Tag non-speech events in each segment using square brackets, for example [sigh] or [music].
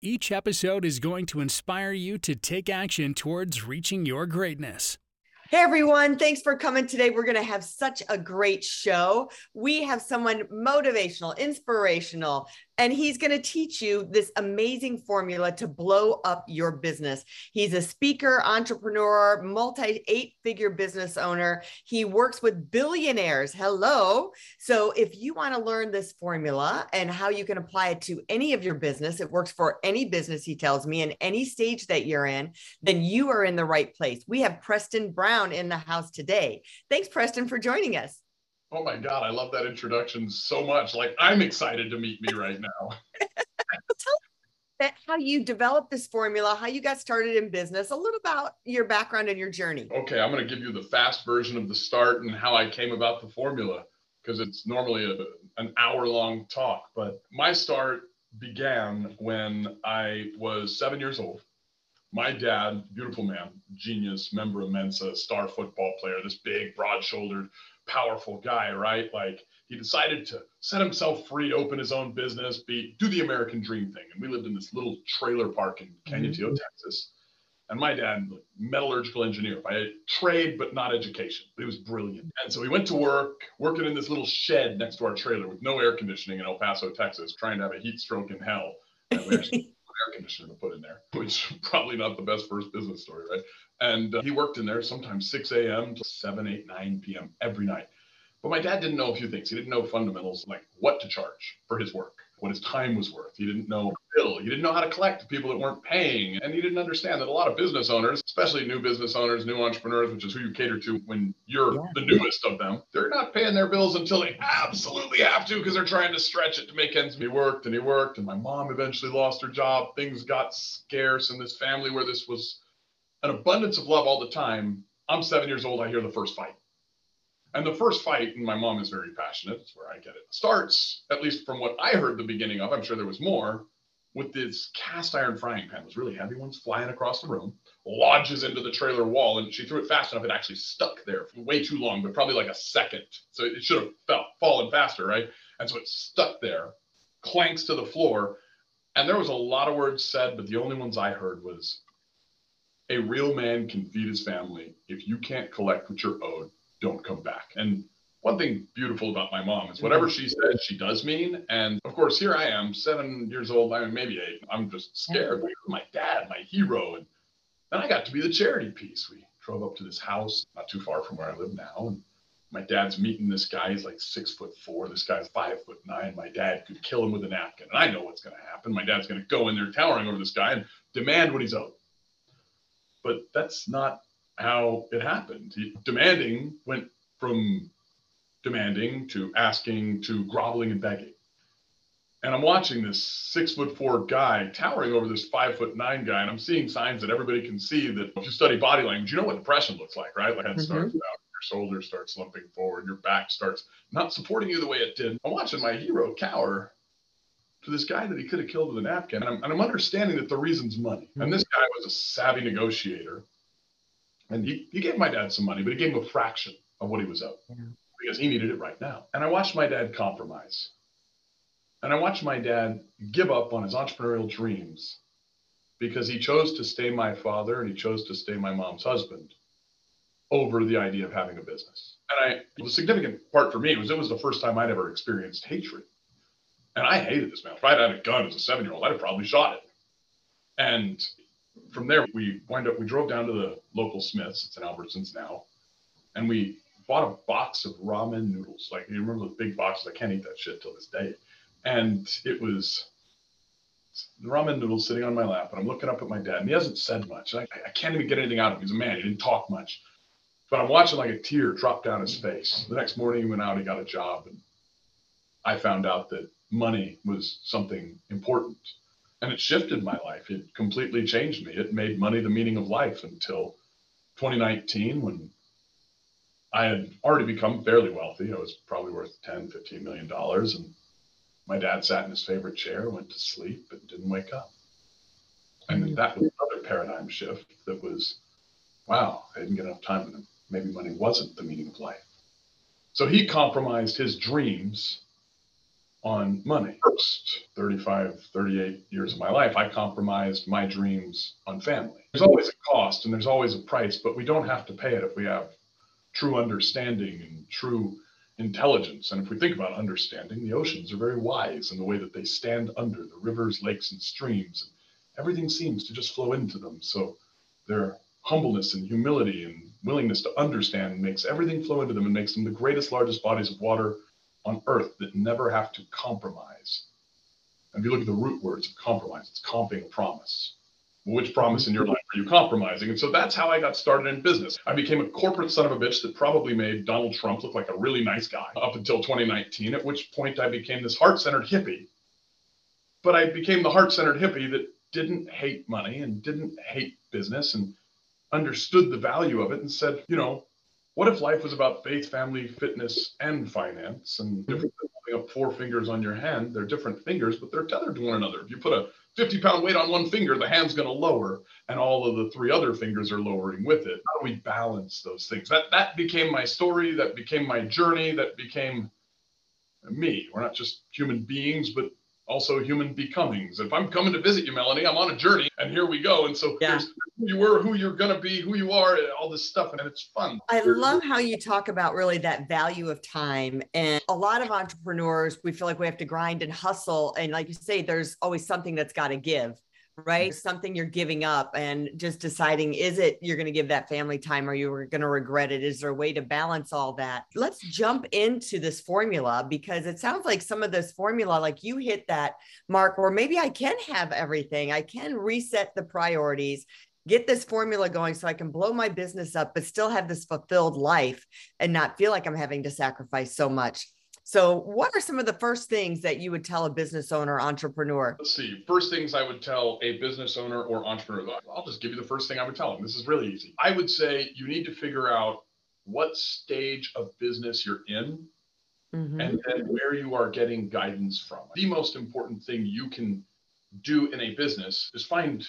Each episode is going to inspire you to take action towards reaching your greatness. Hey everyone, thanks for coming today. We're going to have such a great show. We have someone motivational, inspirational, and he's going to teach you this amazing formula to blow up your business. He's a speaker, entrepreneur, multi eight figure business owner. He works with billionaires. Hello. So, if you want to learn this formula and how you can apply it to any of your business, it works for any business, he tells me, in any stage that you're in, then you are in the right place. We have Preston Brown in the house today. Thanks, Preston, for joining us. Oh my God, I love that introduction so much. Like I'm excited to meet me right now. [laughs] Tell how you developed this formula, how you got started in business, a little about your background and your journey. Okay, I'm going to give you the fast version of the start and how I came about the formula because it's normally a, an hour long talk. But my start began when I was seven years old. My dad, beautiful man, genius, member of Mensa, star football player, this big, broad shouldered, powerful guy, right? Like he decided to set himself free, open his own business, be do the American dream thing. And we lived in this little trailer park in Canutillo, mm-hmm. Texas. And my dad, metallurgical engineer by trade, but not education. But he was brilliant. And so he went to work, working in this little shed next to our trailer with no air conditioning in El Paso, Texas, trying to have a heat stroke in hell. And we actually [laughs] air conditioner to put in there, which probably not the best first business story, right? And uh, he worked in there sometimes 6 a.m. to 7, 8, 9 p.m. every night. But my dad didn't know a few things. He didn't know fundamentals like what to charge for his work, what his time was worth. He didn't know bill. He didn't know how to collect people that weren't paying. And he didn't understand that a lot of business owners, especially new business owners, new entrepreneurs, which is who you cater to when you're yeah. the newest of them, they're not paying their bills until they absolutely have to because they're trying to stretch it to make ends meet. He worked and he worked. And my mom eventually lost her job. Things got scarce in this family where this was an abundance of love all the time. I'm seven years old. I hear the first fight. And the first fight, and my mom is very passionate, that's where I get it, starts, at least from what I heard the beginning of, I'm sure there was more, with this cast iron frying pan, those really heavy ones flying across the room, lodges into the trailer wall, and she threw it fast enough, it actually stuck there for way too long, but probably like a second. So it should have fell, fallen faster, right? And so it stuck there, clanks to the floor. And there was a lot of words said, but the only ones I heard was, a real man can feed his family. If you can't collect what you're owed, don't come back. And one thing beautiful about my mom is whatever mm-hmm. she says, she does mean. And of course, here I am, seven years old, I mean, maybe eight. I'm just scared. Like, my dad, my hero. And then I got to be the charity piece. We drove up to this house not too far from where I live now. And my dad's meeting this guy. He's like six foot four. This guy's five foot nine. My dad could kill him with a napkin. And I know what's going to happen. My dad's going to go in there towering over this guy and demand what he's owed. But that's not how it happened. Demanding went from demanding to asking to groveling and begging. And I'm watching this six foot four guy towering over this five foot nine guy, and I'm seeing signs that everybody can see that if you study body language, you know what depression looks like, right? Like head mm-hmm. starts out, your shoulders start slumping forward, your back starts not supporting you the way it did. I'm watching my hero cower to this guy that he could have killed with a napkin. And I'm, and I'm understanding that the reason's money. And hmm. this guy was a savvy negotiator and he, he gave my dad some money, but he gave him a fraction of what he was owed yeah. because he needed it right now. And I watched my dad compromise. And I watched my dad give up on his entrepreneurial dreams because he chose to stay my father and he chose to stay my mom's husband over the idea of having a business. And I, the significant part for me was it was the first time I'd ever experienced hatred. And I hated this man. If I'd had a gun as a seven year old, I'd have probably shot it. And from there, we wind up, we drove down to the local Smith's, it's in Albertsons now, and we bought a box of ramen noodles. Like, you remember those big boxes? I can't eat that shit till this day. And it was the ramen noodles sitting on my lap, and I'm looking up at my dad, and he hasn't said much. I, I can't even get anything out of him. He's a man, he didn't talk much. But I'm watching like a tear drop down his face. The next morning, he went out, he got a job, and I found out that money was something important and it shifted my life. It completely changed me. It made money the meaning of life until 2019 when I had already become fairly wealthy. I was probably worth 10, 15 million dollars. And my dad sat in his favorite chair, went to sleep, and didn't wake up. And mm-hmm. that was another paradigm shift that was, wow, I didn't get enough time with him. Maybe money wasn't the meaning of life. So he compromised his dreams on money. First 35, 38 years of my life, I compromised my dreams on family. There's always a cost and there's always a price, but we don't have to pay it if we have true understanding and true intelligence. And if we think about understanding, the oceans are very wise in the way that they stand under the rivers, lakes, and streams. And everything seems to just flow into them. So their humbleness and humility and willingness to understand makes everything flow into them and makes them the greatest, largest bodies of water on earth that never have to compromise. And if you look at the root words of compromise, it's comping a promise which promise in your life are you compromising? And so that's how I got started in business. I became a corporate son of a bitch that probably made Donald Trump look like a really nice guy up until 2019, at which point I became this heart centered hippie. But I became the heart centered hippie that didn't hate money and didn't hate business and understood the value of it and said, you know, what if life was about faith, family, fitness, and finance? And mm-hmm. different than holding up four fingers on your hand, they're different fingers, but they're tethered to one another. If you put a 50 pound weight on one finger, the hand's going to lower, and all of the three other fingers are lowering with it. How do we balance those things? That that became my story. That became my journey. That became me. We're not just human beings, but also human becomings. If I'm coming to visit you, Melanie, I'm on a journey, and here we go. And so yeah. who you were, who you're gonna be, who you are, all this stuff, and it's fun. I love how you talk about really that value of time. And a lot of entrepreneurs, we feel like we have to grind and hustle, and like you say, there's always something that's got to give right? Something you're giving up and just deciding is it you're going to give that family time or you're going to regret it? Is there a way to balance all that? Let's jump into this formula because it sounds like some of this formula, like you hit that mark, or maybe I can have everything. I can reset the priorities. Get this formula going so I can blow my business up, but still have this fulfilled life and not feel like I'm having to sacrifice so much. So, what are some of the first things that you would tell a business owner, entrepreneur? Let's see. First things I would tell a business owner or entrepreneur. I'll just give you the first thing I would tell them. This is really easy. I would say you need to figure out what stage of business you're in mm-hmm. and then where you are getting guidance from. The most important thing you can do in a business is find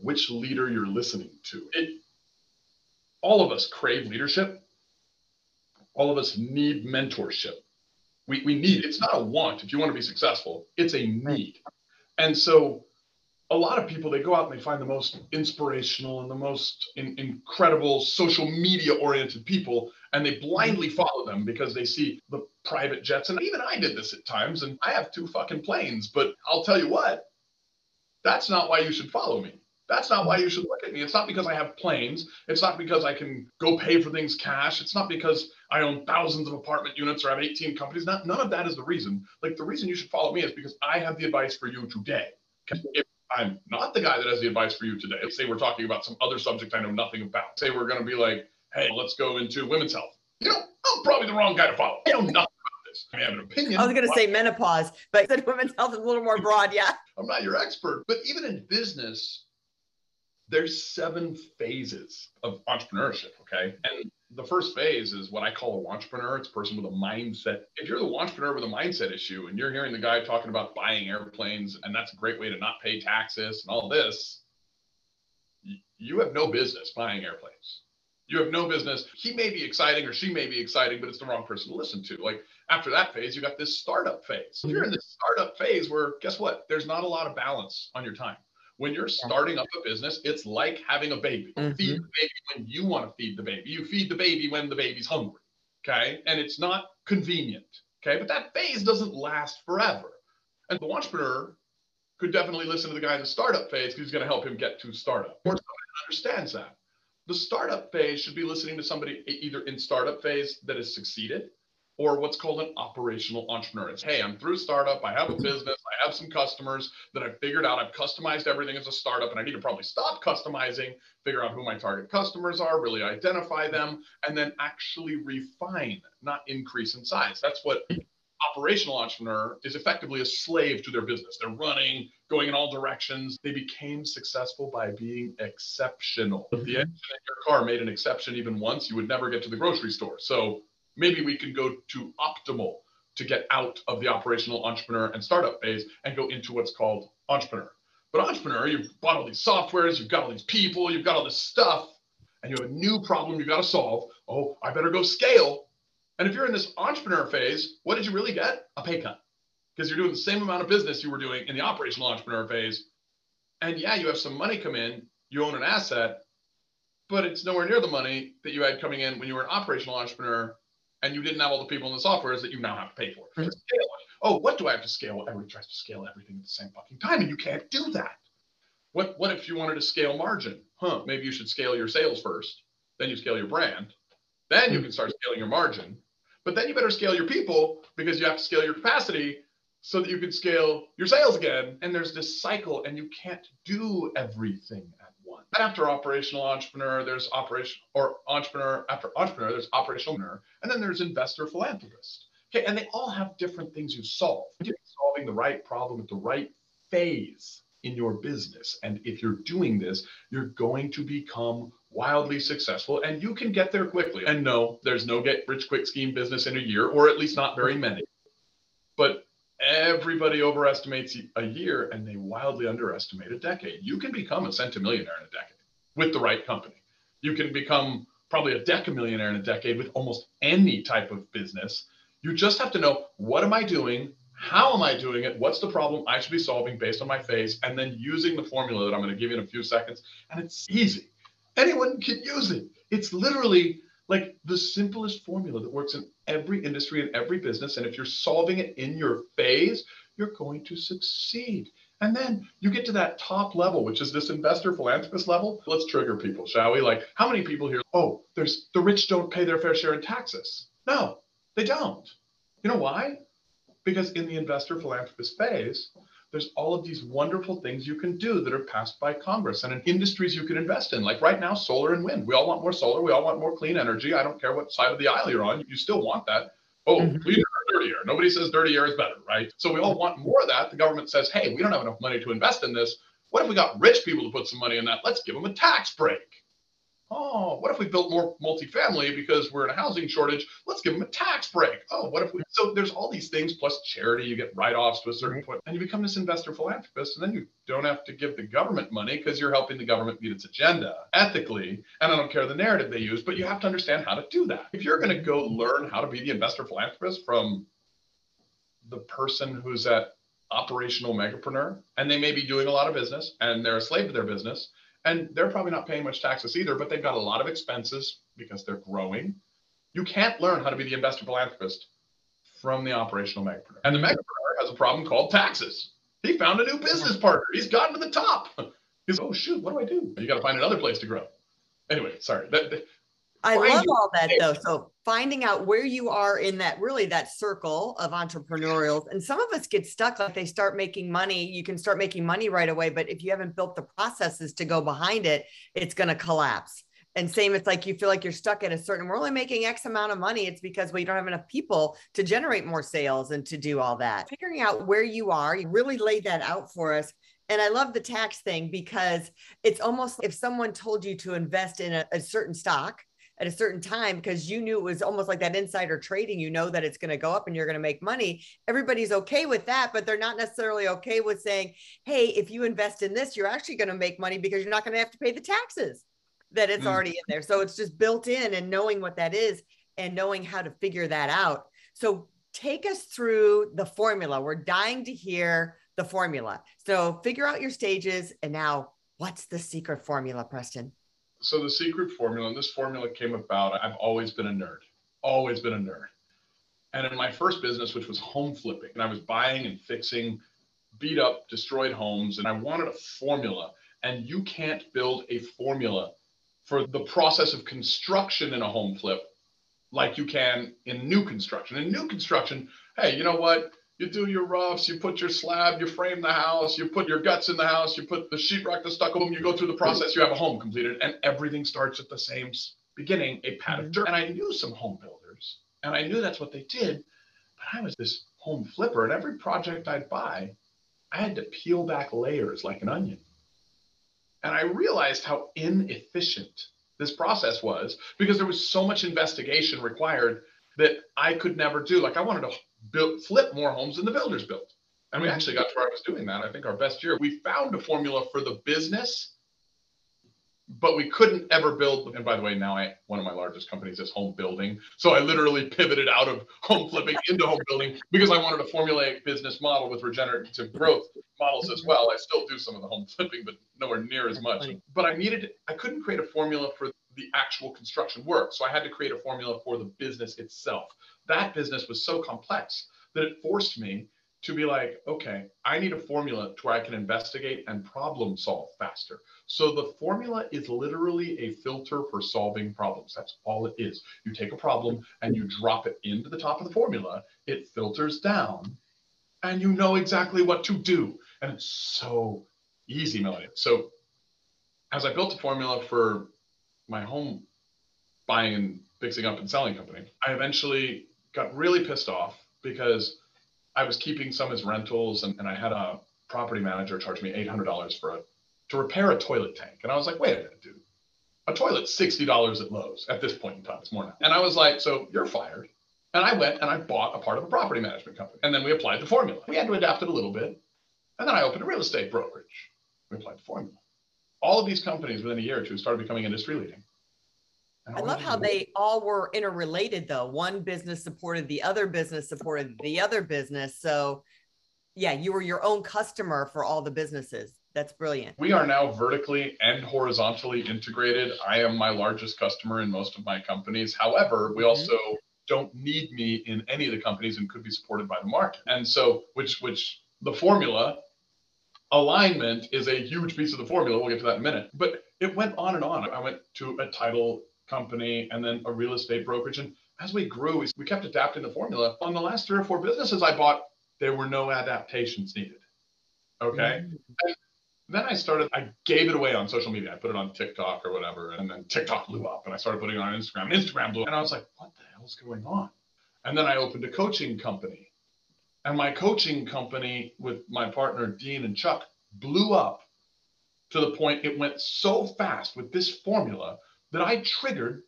which leader you're listening to. It all of us crave leadership all of us need mentorship. We, we need it's not a want if you want to be successful, it's a need. And so a lot of people they go out and they find the most inspirational and the most in, incredible social media oriented people and they blindly follow them because they see the private jets and even I did this at times and I have two fucking planes but I'll tell you what that's not why you should follow me that's not why you should look at me. It's not because I have planes. It's not because I can go pay for things cash. It's not because I own thousands of apartment units or I have 18 companies. Not, none of that is the reason. Like the reason you should follow me is because I have the advice for you today. If I'm not the guy that has the advice for you today, say we're talking about some other subject I know nothing about. Say we're going to be like, hey, let's go into women's health. You know, I'm probably the wrong guy to follow. I know nothing about this. I have an opinion. I was going to say menopause, but [laughs] women's health is a little more broad. Yeah. I'm not your expert, but even in business, there's seven phases of entrepreneurship. Okay. And the first phase is what I call a entrepreneur. It's a person with a mindset. If you're the entrepreneur with a mindset issue and you're hearing the guy talking about buying airplanes and that's a great way to not pay taxes and all this, you have no business buying airplanes. You have no business. He may be exciting or she may be exciting, but it's the wrong person to listen to. Like after that phase, you got this startup phase. If you're in this startup phase where guess what? There's not a lot of balance on your time. When you're starting up a business, it's like having a baby. Mm-hmm. Feed the baby when you want to feed the baby. You feed the baby when the baby's hungry. Okay. And it's not convenient. Okay. But that phase doesn't last forever. And the entrepreneur could definitely listen to the guy in the startup phase because he's going to help him get to startup. Or somebody that understands that. The startup phase should be listening to somebody either in startup phase that has succeeded or what's called an operational entrepreneur. It's, hey, I'm through startup, I have a business, I have some customers that I've figured out, I've customized everything as a startup, and I need to probably stop customizing, figure out who my target customers are, really identify them, and then actually refine, not increase in size. That's what operational entrepreneur is effectively a slave to their business. They're running, going in all directions. They became successful by being exceptional. If the engine in your car made an exception even once, you would never get to the grocery store. So maybe we can go to optimal to get out of the operational entrepreneur and startup phase and go into what's called entrepreneur. But entrepreneur, you've bought all these softwares, you've got all these people, you've got all this stuff, and you have a new problem you've got to solve. Oh, I better go scale. And if you're in this entrepreneur phase, what did you really get? A pay cut. Because you're doing the same amount of business you were doing in the operational entrepreneur phase. And yeah, you have some money come in, you own an asset, but it's nowhere near the money that you had coming in when you were an operational entrepreneur and you didn't have all the people in the softwares that you now have to pay for. Mm-hmm. Oh, what do I have to scale? Everybody tries to scale everything at the same fucking time, and you can't do that. What what if you wanted to scale margin? Huh, maybe you should scale your sales first, then you scale your brand, then you can start scaling your margin. But then you better scale your people because you have to scale your capacity so that you can scale your sales again. And there's this cycle, and you can't do everything at once. After operational entrepreneur, there's operation or entrepreneur. After entrepreneur, there's operational entrepreneur, and then there's investor philanthropist. Okay, and they all have different things you solve. You're solving the right problem at the right phase in your business. And if you're doing this, you're going to become wildly successful and you can get there quickly. And no, there's no get rich quick scheme business in a year, or at least not very many. But everybody overestimates a year and they wildly underestimate a decade. You can become a centimillionaire in a decade with the right company. You can become probably a decamillionaire in a decade with almost any type of business. You just have to know what am I doing? How am I doing it? What's the problem I should be solving based on my phase? And then using the formula that I'm going to give you in a few seconds. And it's easy. Anyone can use it. It's literally like the simplest formula that works in every industry and every business. And if you're solving it in your phase, you're going to succeed. And then you get to that top level, which is this investor philanthropist level. Let's trigger people, shall we? Like, how many people here? Oh, there's the rich don't pay their fair share in taxes. No, they don't. You know why? Because in the investor philanthropist phase, there's all of these wonderful things you can do that are passed by Congress and in industries you can invest in. Like right now, solar and wind. We all want more solar. We all want more clean energy. I don't care what side of the aisle you're on. You still want that. Oh, mm-hmm. cleaner or dirtier. Nobody says dirtier is better, right? So we all want more of that. The government says, hey, we don't have enough money to invest in this. What if we got rich people to put some money in that? Let's give them a tax break oh, what if we built more multifamily because we're in a housing shortage? Let's give them a tax break. Oh, what if we? So there's all these things plus charity. You get write-offs to a certain point, and you become this investor philanthropist, and then you don't have to give the government money because you're helping the government meet its agenda ethically. And I don't care the narrative they use, but you have to understand how to do that. If you're going to go learn how to be the investor philanthropist from the person who's at operational megapreneur and they may be doing a lot of business and they're a slave to their business and they're probably not paying much taxes either, but they've got a lot of expenses because they're growing. You can't learn how to be the investor philanthropist from the operational megapreneur. And the megapreneur has a problem called taxes. He found a new business partner. He's gotten to the top. [laughs] He's, oh, shoot, what do I do? You got to find another place to grow. Anyway, sorry. That, that, I love all that though. So finding out where you are in that really that circle of entrepreneurial and some of us get stuck like they start making money you can start making money right away but if you haven't built the processes to go behind it it's going to collapse. And same it's like you feel like you're stuck at a certain we're only making x amount of money it's because we don't have enough people to generate more sales and to do all that. Figuring out where you are you really laid that out for us. And I love the tax thing because it's almost if someone told you to invest in a, a certain stock at a certain time because you knew it was almost like that insider trading. You know that it's going to go up and you're going to make money. Everybody's okay with that, but they're not necessarily okay with saying, hey, if you invest in this, you're actually going to make money because you're not going to have to pay the taxes that it's mm. already in there. So it's just built in and knowing what that is and knowing how to figure that out. So take us through the formula. We're dying to hear the formula. So figure out your stages. And now, what's the secret formula, Preston? So the secret formula, and this formula came about, I've always been a nerd, always been a nerd. And in my first business, which was home flipping, and I was buying and fixing beat up, destroyed homes, and I wanted a formula. And you can't build a formula for the process of construction in a home flip like you can in new construction. In new construction, hey, you know what? You do your roughs, you put your slab, you frame the house, you put your guts in the house, you put the sheetrock, the stucco, you go through the process, you have a home completed, and everything starts at the same beginning, a pad of mm-hmm. dirt. And I knew some home builders, and I knew that's what they did. But I was this home flipper, and every project I'd buy, I had to peel back layers like an onion. And I realized how inefficient this process was because there was so much investigation required that I could never do. Like I wanted to build, flip more homes than the builders built. And we actually got to where I was doing that. I think our best year, we found a formula for the business but we couldn't ever build. And by the way, now I one of my largest companies is home building. So I literally pivoted out of home flipping into home building because I wanted a formulaic business model with regenerative growth models as well. I still do some of the home flipping, but nowhere near as much. But I needed I couldn't create a formula for the actual construction work. So I had to create a formula for the business itself. That business was so complex that it forced me to be like, okay, I need a formula to where I can investigate and problem solve faster. So the formula is literally a filter for solving problems. That's all it is. You take a problem and you drop it into the top of the formula, it filters down, and you know exactly what to do. And it's so easy, Melanie. So as I built a formula for my home buying and fixing up and selling company, I eventually got really pissed off because I was keeping some as rentals, and, and I had a property manager charge me $800 for a to repair a toilet tank. And I was like, wait a minute, dude. A toilet's $60 at Lowe's at this point in time. It's more now. And I was like, so you're fired. And I went and I bought a part of a property management company. And then we applied the formula. We had to adapt it a little bit. And then I opened a real estate brokerage. We applied the formula. All of these companies within a year or two started becoming industry leading. I love how they all were interrelated though. One business supported the other business supported the other business. So yeah, you were your own customer for all the businesses. That's brilliant. We are now vertically and horizontally integrated. I am my largest customer in most of my companies. However, we mm-hmm. also don't need me in any of the companies and could be supported by the market. And so which which the formula alignment is a huge piece of the formula. We'll get to that in a minute. But it went on and on. I went to a title company and then a real estate brokerage. And as we grew, we, kept adapting the formula. On the last three or four businesses I bought, there were no adaptations needed. Okay. Mm-hmm. Then I started, I gave it away on social media. I put it on TikTok or whatever. And then TikTok blew up and I started putting it on Instagram. Instagram blew up. And I was like, what the hell is going on? And then I opened a coaching company. And my coaching company with my partner, Dean and Chuck, blew up to the point it went so fast with this formula that I triggered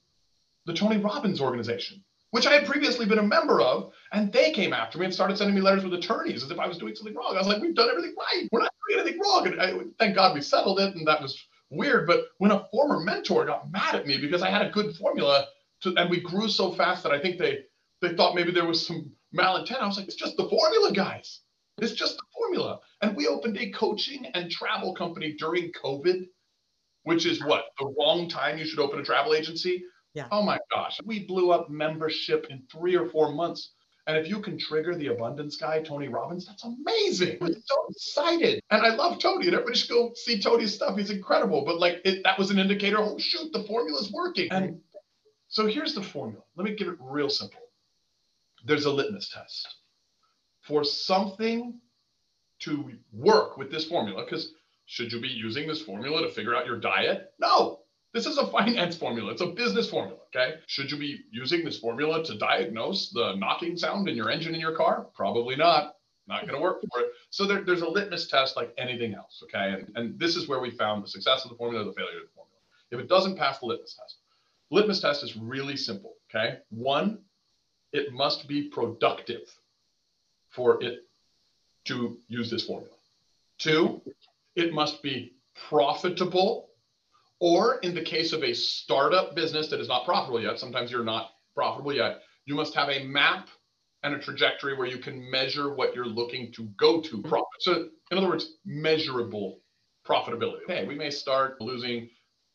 the Tony Robbins organization, which I had previously been a member of. And they came after me and started sending me letters with attorneys as if I was doing something wrong. I was like, we've done everything right. We're not doing anything wrong. And I, thank God we settled it. And that was weird. But when a former mentor got mad at me because I had a good formula to, and we grew so fast that I think they, they thought maybe there was some malintent. I was like, it's just the formula, guys. It's just the formula. And we opened a coaching and travel company during COVID which is what the wrong time you should open a travel agency. Yeah. Oh my gosh, we blew up membership in three or four months. And if you can trigger the abundance guy, Tony Robbins, that's amazing. I'm so excited. And I love Tony, and everybody should go see Tony's stuff. He's incredible. But like it, that was an indicator. Oh shoot, the formula's working. And so here's the formula. Let me give it real simple. There's a litmus test for something to work with this formula, because should you be using this formula to figure out your diet? No. This is a finance formula. It's a business formula. Okay. Should you be using this formula to diagnose the knocking sound in your engine in your car? Probably not. Not going to work for it. So there, there's a litmus test like anything else. Okay. And, and this is where we found the success of the formula, the failure of the formula. If it doesn't pass the litmus test, litmus test is really simple. Okay. One, it must be productive for it to use this formula. Two, it must be profitable. Or in the case of a startup business that is not profitable yet, sometimes you're not profitable yet, you must have a map and a trajectory where you can measure what you're looking to go to mm-hmm. profit. So, in other words, measurable profitability. Okay, we may start losing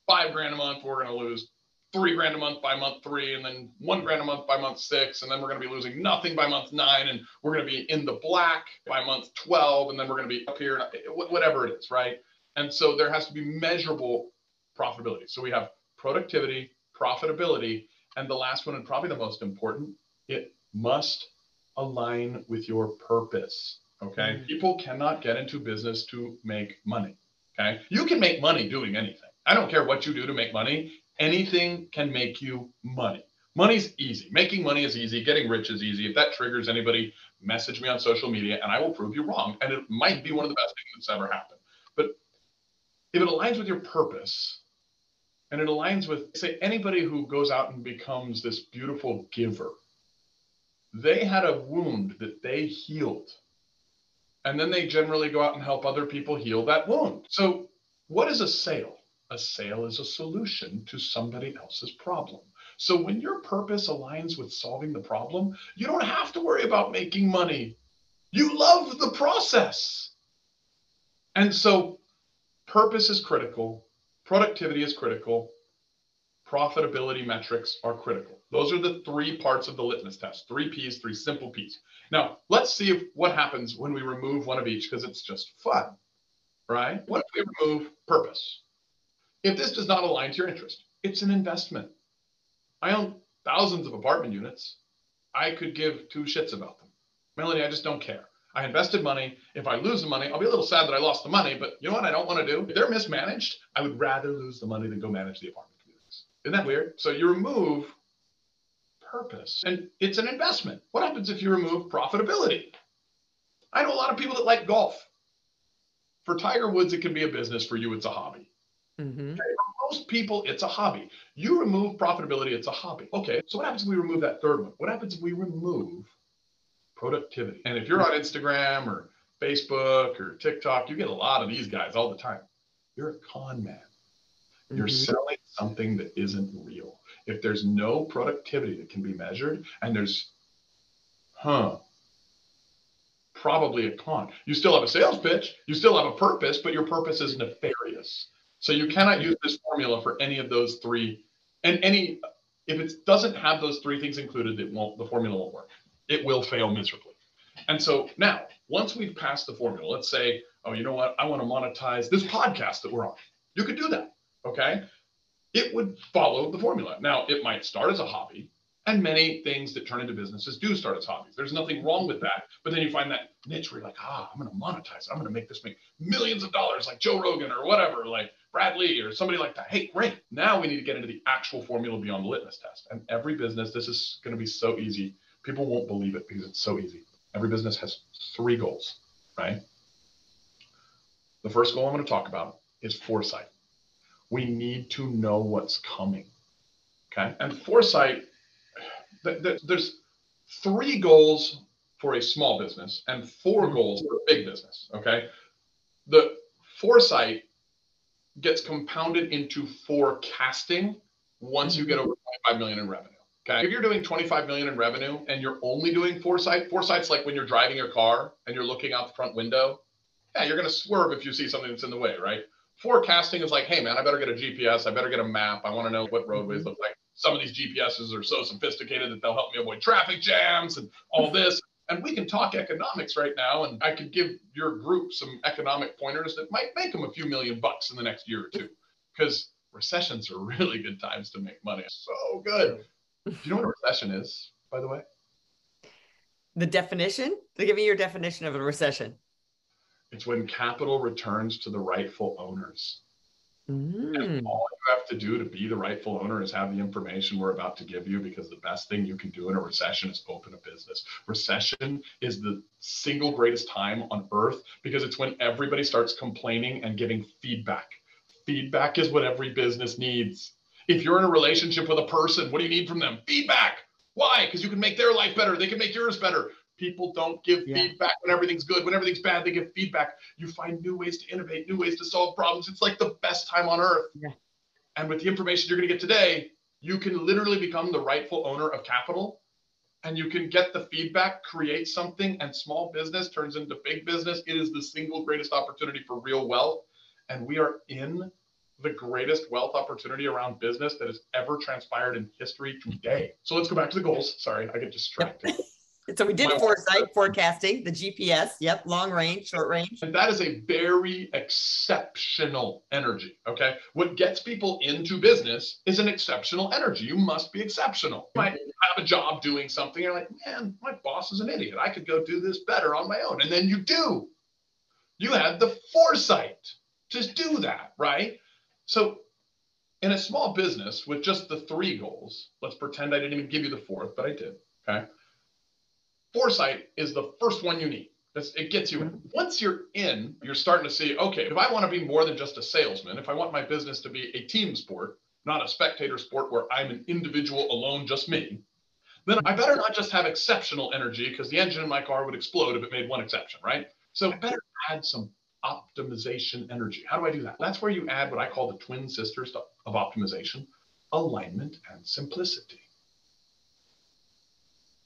five grand a month, we're going to lose three grand a month by month three, and then one grand a month by month six, and then we're going to be losing nothing by month nine, and we're going to be in the black by month 12, and then we're going to be up here, whatever it is, right? And so there has to be measurable profitability. So we have productivity, profitability, and the last one, and probably the most important, it must align with your purpose. Okay. Mm-hmm. People cannot get into business to make money. Okay. You can make money doing anything. I don't care what you do to make money anything can make you money. Money's easy. Making money is easy. Getting rich is easy. If that triggers anybody, message me on social media and I will prove you wrong. And it might be one of the best things that's ever happened. But if it aligns with your purpose and it aligns with, say, anybody who goes out and becomes this beautiful giver, they had a wound that they healed. And then they generally go out and help other people heal that wound. So, what is a sale? A sale is a solution to somebody else's problem. So when your purpose aligns with solving the problem, you don't have to worry about making money. You love the process. And so purpose is critical, productivity is critical, profitability metrics are critical. Those are the three parts of the litmus test, three P's, three simple P's. Now, let's see if, what happens when we remove one of each because it's just fun, right? What if we remove purpose? If this does not align to your interest, it's an investment. I own thousands of apartment units. I could give two shits about them. Melanie, I just don't care. I invested money. If I lose the money, I'll be a little sad that I lost the money, but you know what I don't want to do? If they're mismanaged, I would rather lose the money than go manage the apartment communities. Isn't that weird? So you remove purpose and it's an investment. What happens if you remove profitability? I know a lot of people that like golf. For Tiger Woods, it can be a business. For you, it's a hobby. Mm-hmm. Okay, for most people, it's a hobby. You remove profitability, it's a hobby. Okay, so what happens if we remove that third one? What happens if we remove productivity? And if you're on Instagram or Facebook or TikTok, you get a lot of these guys all the time. You're a con man. Mm-hmm. You're selling something that isn't real. If there's no productivity that can be measured and there's, huh, probably a con. You still have a sales pitch, you still have a purpose, but your purpose is nefarious. So you cannot use this formula for any of those three. And any, if it doesn't have those three things included, it won't, the formula won't work. It will fail miserably. And so now, once we've passed the formula, let's say, oh, you know what? I want to monetize this podcast that we're on. You could do that. Okay. It would follow the formula. Now, it might start as a hobby. And many things that turn into businesses do start as hobbies. There's nothing wrong with that. But then you find that niche where you're like, ah, I'm going to monetize. I'm going to make this make millions of dollars like Joe Rogan or whatever, like Brad Lea or somebody like that. Hey, great. Now we need to get into the actual formula beyond the litmus test. And every business, this is going to be so easy. People won't believe it because it's so easy. Every business has three goals, right? The first goal I'm going to talk about is foresight. We need to know what's coming. Okay. And foresight there's three goals for a small business and four goals for a big business. Okay. The foresight gets compounded into forecasting once you get mm-hmm. over 25 million in revenue. Okay. If you're doing 25 million in revenue and you're only doing foresight, foresight's like when you're driving your car and you're looking out the front window. Yeah, you're going to swerve if you see something that's in the way, right? Forecasting is like, hey, man, I better get a GPS. I better get a map. I want to know what roadways mm-hmm. look like some of these GPSs are so sophisticated that they'll help me avoid traffic jams and all this. And we can talk economics right now, and I could give your group some economic pointers that might make them a few million bucks in the next year or two. Because recessions are [laughs] really good times to make money. So good. Do you know what a recession is, by the way? The definition? To give me your definition of a recession. It's when capital returns to the rightful owners. Mm. All you have to do to be the rightful owner is have the information we're about to give you because the best thing you can do in a recession is open a business. Recession is the single greatest time on earth because it's when everybody starts complaining and giving feedback. Feedback is what every business needs. If you're in a relationship with a person, what do you need from them? Feedback. Why? Because you can make their life better. They can make yours better. People don't give yeah. feedback when everything's good. When everything's bad, they give feedback. You find new ways to innovate, new ways to solve problems. It's like the best time on earth. Yeah. And with the information you're going to get today, you can literally become the rightful owner of capital and you can get the feedback, create something, and small business turns into big business. It is the single greatest opportunity for real wealth. And we are in the greatest wealth opportunity around business that has ever transpired in history today. So let's go back to the goals. Sorry, I get distracted. [laughs] So we did foresight, forecasting, the GPS. Yep, long range, short range. And that is a very exceptional energy. Okay. What gets people into business is an exceptional energy. You must be exceptional. You might have a job doing something. You're like, man, my boss is an idiot. I could go do this better on my own. And then you do. You had the foresight to do that, right? So in a small business with just the three goals, let's pretend I didn't even give you the fourth, but I did. Okay. Foresight is the first one you need. it gets you in. Mm-hmm. Once you're in, you're starting to see, okay, if I want to be more than just a salesman, if I want my business to be a team sport, not a spectator sport where I'm an individual alone, just me, then I better not just have exceptional energy because the engine in my car would explode if it made one exception, right? So I better add some optimization energy. How do I do that? That's where you add what I call the twin sisters of optimization alignment and simplicity.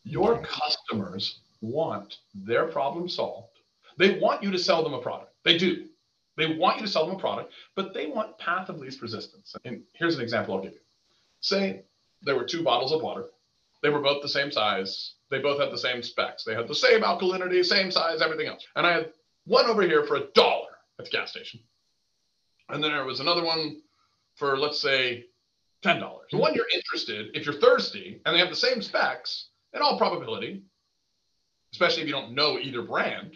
Your customers want their problem solved. They want you to sell them a product. They do. They want you to sell them a product, but they want path of least resistance. And here's an example I'll give you. Say there were two bottles of water. They were both the same size. They both had the same specs. They had the same alkalinity, same size, everything else. And I had one over here for a dollar at the gas station. And then there was another one for, let's say, $10. The hmm. one you're interested, if you're thirsty and they have the same specs, in all probability, especially if you don't know either brand,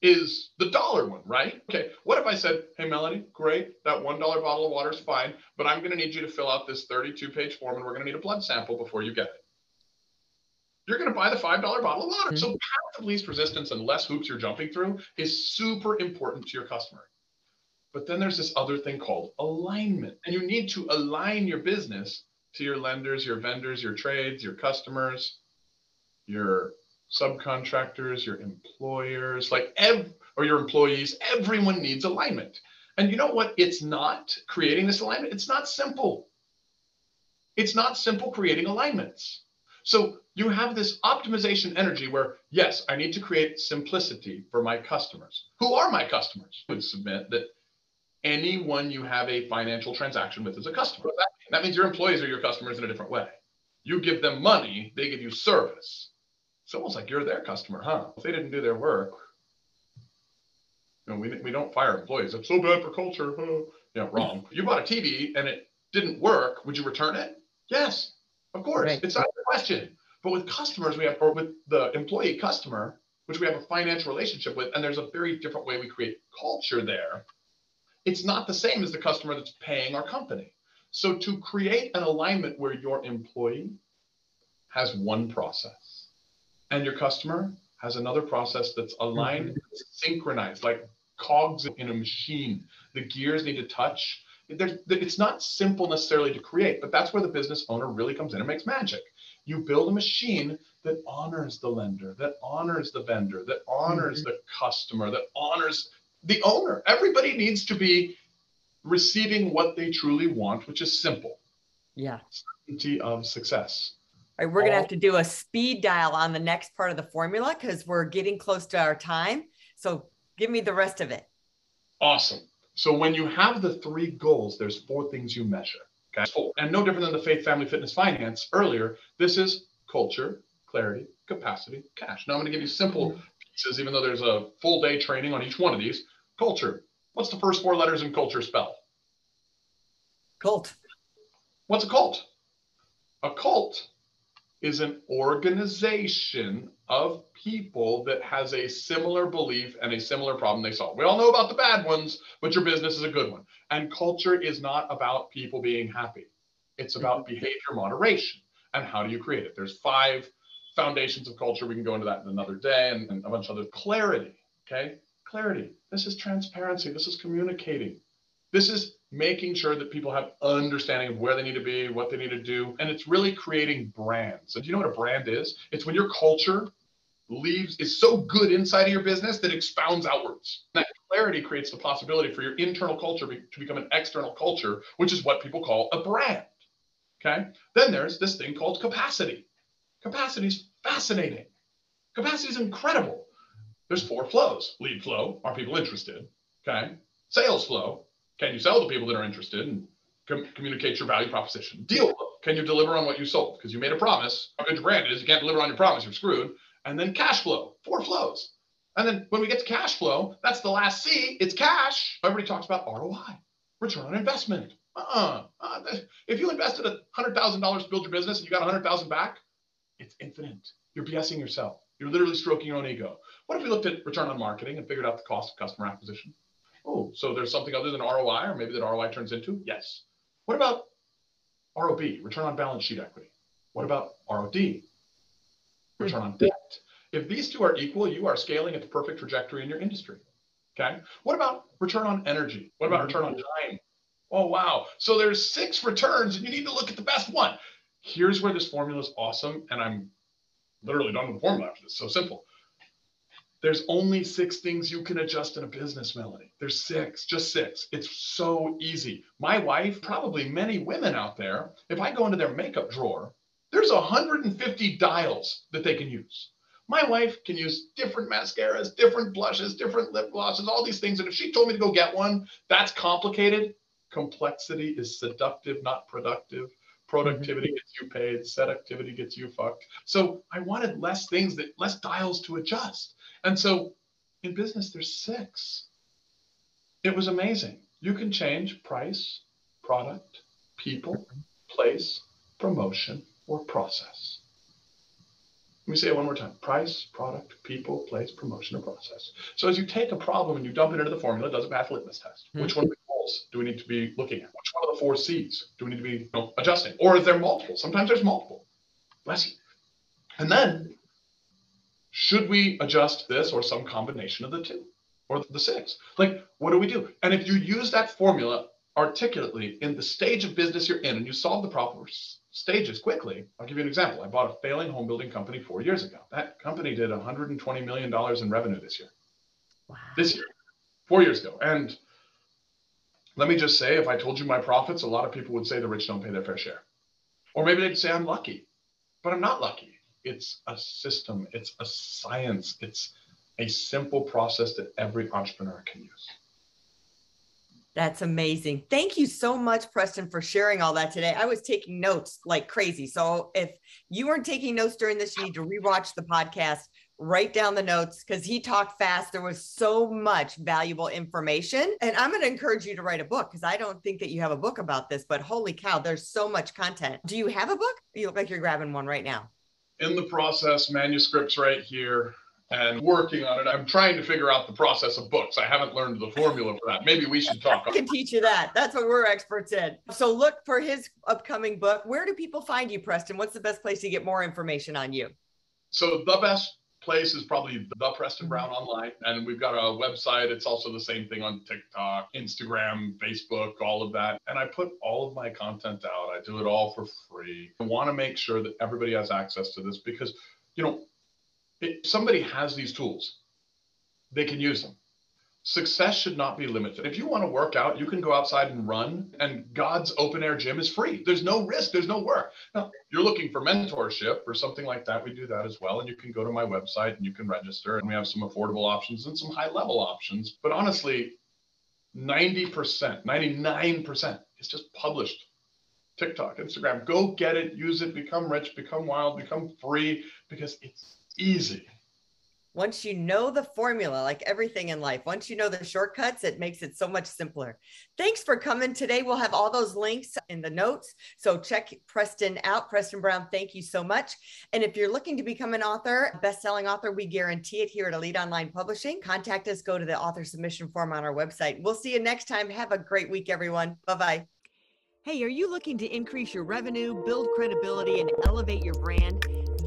is the dollar one, right? Okay, what if I said, hey, Melanie, great, that $1 bottle of water is fine, but I'm going to need you to fill out this 32 page form and we're going to need a blood sample before you get it. You're going to buy the $5 bottle of water. Mm-hmm. So, path of least resistance and less hoops you're jumping through is super important to your customer. But then there's this other thing called alignment. And you need to align your business to your lenders, your vendors, your trades, your customers, your subcontractors, your employers, like ev- or your employees, everyone needs alignment. And you know what? It's not creating this alignment. It's not simple. It's not simple creating alignments. So you have this optimization energy where, yes, I need to create simplicity for my customers. Who are my customers? I would submit that anyone you have a financial transaction with is a customer. That, that means your employees are your customers in a different way. You give them money, they give you service. It's almost like you're their customer, huh? If they didn't do their work, you know, we, we don't fire employees. It's so bad for culture. Huh? Yeah, wrong. [laughs] You bought a TV and it didn't work. Would you return it? Yes, of course. Right. It's not a question. But with customers, we have, or with the employee customer, which we have a financial relationship with, and there's a very different way we create culture there. It's not the same as the customer that's paying our company. So to create an alignment where your employee has one process and your customer has another process that's aligned, mm-hmm. synchronized, like cogs in a machine. The gears need to touch. There's, it's not simple necessarily to create, but that's where the business owner really comes in and makes magic. You build a machine that honors the lender, that honors the vendor, that honors mm-hmm. the customer, that honors the owner. Everybody needs to be receiving what they truly want, which is simple. Yeah. Certainty of success. All right, we're going to have to do a speed dial on the next part of the formula because we're getting close to our time. So give me the rest of it. Awesome. So when you have the three goals, there's four things you measure. Okay. And no different than the faith, family, fitness, finance earlier, this is culture, clarity, capacity, cash. Now I'm going to give you simple mm-hmm. pieces, even though there's a full day training on each one of these. Culture. What's the first four letters in culture spell? Cult. What's a cult? A cult is an organization of people that has a similar belief and a similar problem they solve. We all know about the bad ones, but your business is a good one. And culture is not about people being happy. It's about mm-hmm. behavior moderation. And how do you create it? There's five foundations of culture. We can go into that in another day and, and a bunch of other clarity. Okay. Clarity. This is transparency. This is communicating. This is making sure that people have understanding of where they need to be, what they need to do, and it's really creating brands. And do you know what a brand is? It's when your culture leaves is so good inside of your business that it expounds outwards. That clarity creates the possibility for your internal culture to become an external culture, which is what people call a brand. Okay. Then there's this thing called capacity. Capacity is fascinating. Capacity is incredible. There's four flows. Lead flow, are people interested? Okay. Sales flow, can you sell to people that are interested and com- communicate your value proposition? Deal Can you deliver on what you sold? Because you made a promise. How good your brand is, you can't deliver on your promise, you're screwed. And then cash flow, four flows. And then when we get to cash flow, that's the last C. It's cash. Everybody talks about ROI, return on investment. Uh-uh. Uh, if you invested $100,000 to build your business and you got 100,000 back, it's infinite. You're BSing yourself. You're literally stroking your own ego. What if we looked at return on marketing and figured out the cost of customer acquisition? Oh, so there's something other than ROI, or maybe that ROI turns into? Yes. What about ROB, return on balance sheet equity? What about ROD, return on debt? If these two are equal, you are scaling at the perfect trajectory in your industry. Okay. What about return on energy? What about return on time? Oh, wow. So there's six returns and you need to look at the best one. Here's where this formula is awesome. And I'm literally done with the formula after this. So simple. There's only six things you can adjust in a business, Melanie There's six, just six. It's so easy. My wife, probably many women out there, if I go into their makeup drawer, there's 150 dials that they can use. My wife can use different mascaras, different blushes, different lip glosses, all these things. And if she told me to go get one, that's complicated. Complexity is seductive, not productive. Productivity gets you paid, seductivity gets you fucked. So I wanted less things that less dials to adjust. And so in business, there's six. It was amazing. You can change price, product, people, place, promotion, or process. Let me say it one more time price, product, people, place, promotion, or process. So as you take a problem and you dump it into the formula, it does a path litmus test. Mm-hmm. Which one of the goals do we need to be looking at? Which one of the four C's do we need to be you know, adjusting? Or is there multiple? Sometimes there's multiple. Bless you. And then should we adjust this or some combination of the two or the six? Like, what do we do? And if you use that formula articulately in the stage of business you're in and you solve the proper stages quickly, I'll give you an example. I bought a failing home building company four years ago. That company did $120 million in revenue this year. Wow. This year, four years ago. And let me just say, if I told you my profits, a lot of people would say the rich don't pay their fair share. Or maybe they'd say I'm lucky, but I'm not lucky it's a system, it's a science, it's a simple process that every entrepreneur can use. That's amazing. Thank you so much, Preston, for sharing all that today. I was taking notes like crazy. So if you weren't taking notes during this, you need to rewatch the podcast, write down the notes because he talked fast. There was so much valuable information. And I'm going to encourage you to write a book because I don't think that you have a book about this, but holy cow, there's so much content. Do you have a book? You look like you're grabbing one right now in the process, manuscripts right here and working on it. I'm trying to figure out the process of books. I haven't learned the formula for that. Maybe we should talk. I can teach you that. That's what we're experts in. So look for his upcoming book. Where do people find you, Preston? What's the best place to get more information on you? So the best place is probably the Preston mm-hmm. Brown online. And we've got a website. It's also the same thing on TikTok, Instagram, Facebook, all of that. And I put all of my content out. I do it all for free. I want to make sure that everybody has access to this because, you know, if somebody has these tools, they can use them success should not be limited. If you want to work out, you can go outside and run, and God's open air gym is free. There's no risk, there's no work. Now, you're looking for mentorship or something like that, we do that as well. And you can go to my website and you can register, and we have some affordable options and some high level options. But honestly, 90%, 99% is just published. TikTok, Instagram, go get it, use it, become rich, become wild, become free because it's easy once you know the formula, like everything in life, once you know the shortcuts, it makes it so much simpler. Thanks for coming today. We'll have all those links in the notes. So check Preston out. Preston Brown, thank you so much. And if you're looking to become an author, best-selling author, we guarantee it here at Elite Online Publishing. Contact us, go to the author submission form on our website. We'll see you next time. Have a great week, everyone. Bye-bye. Hey, are you looking to increase your revenue, build credibility, and elevate your brand?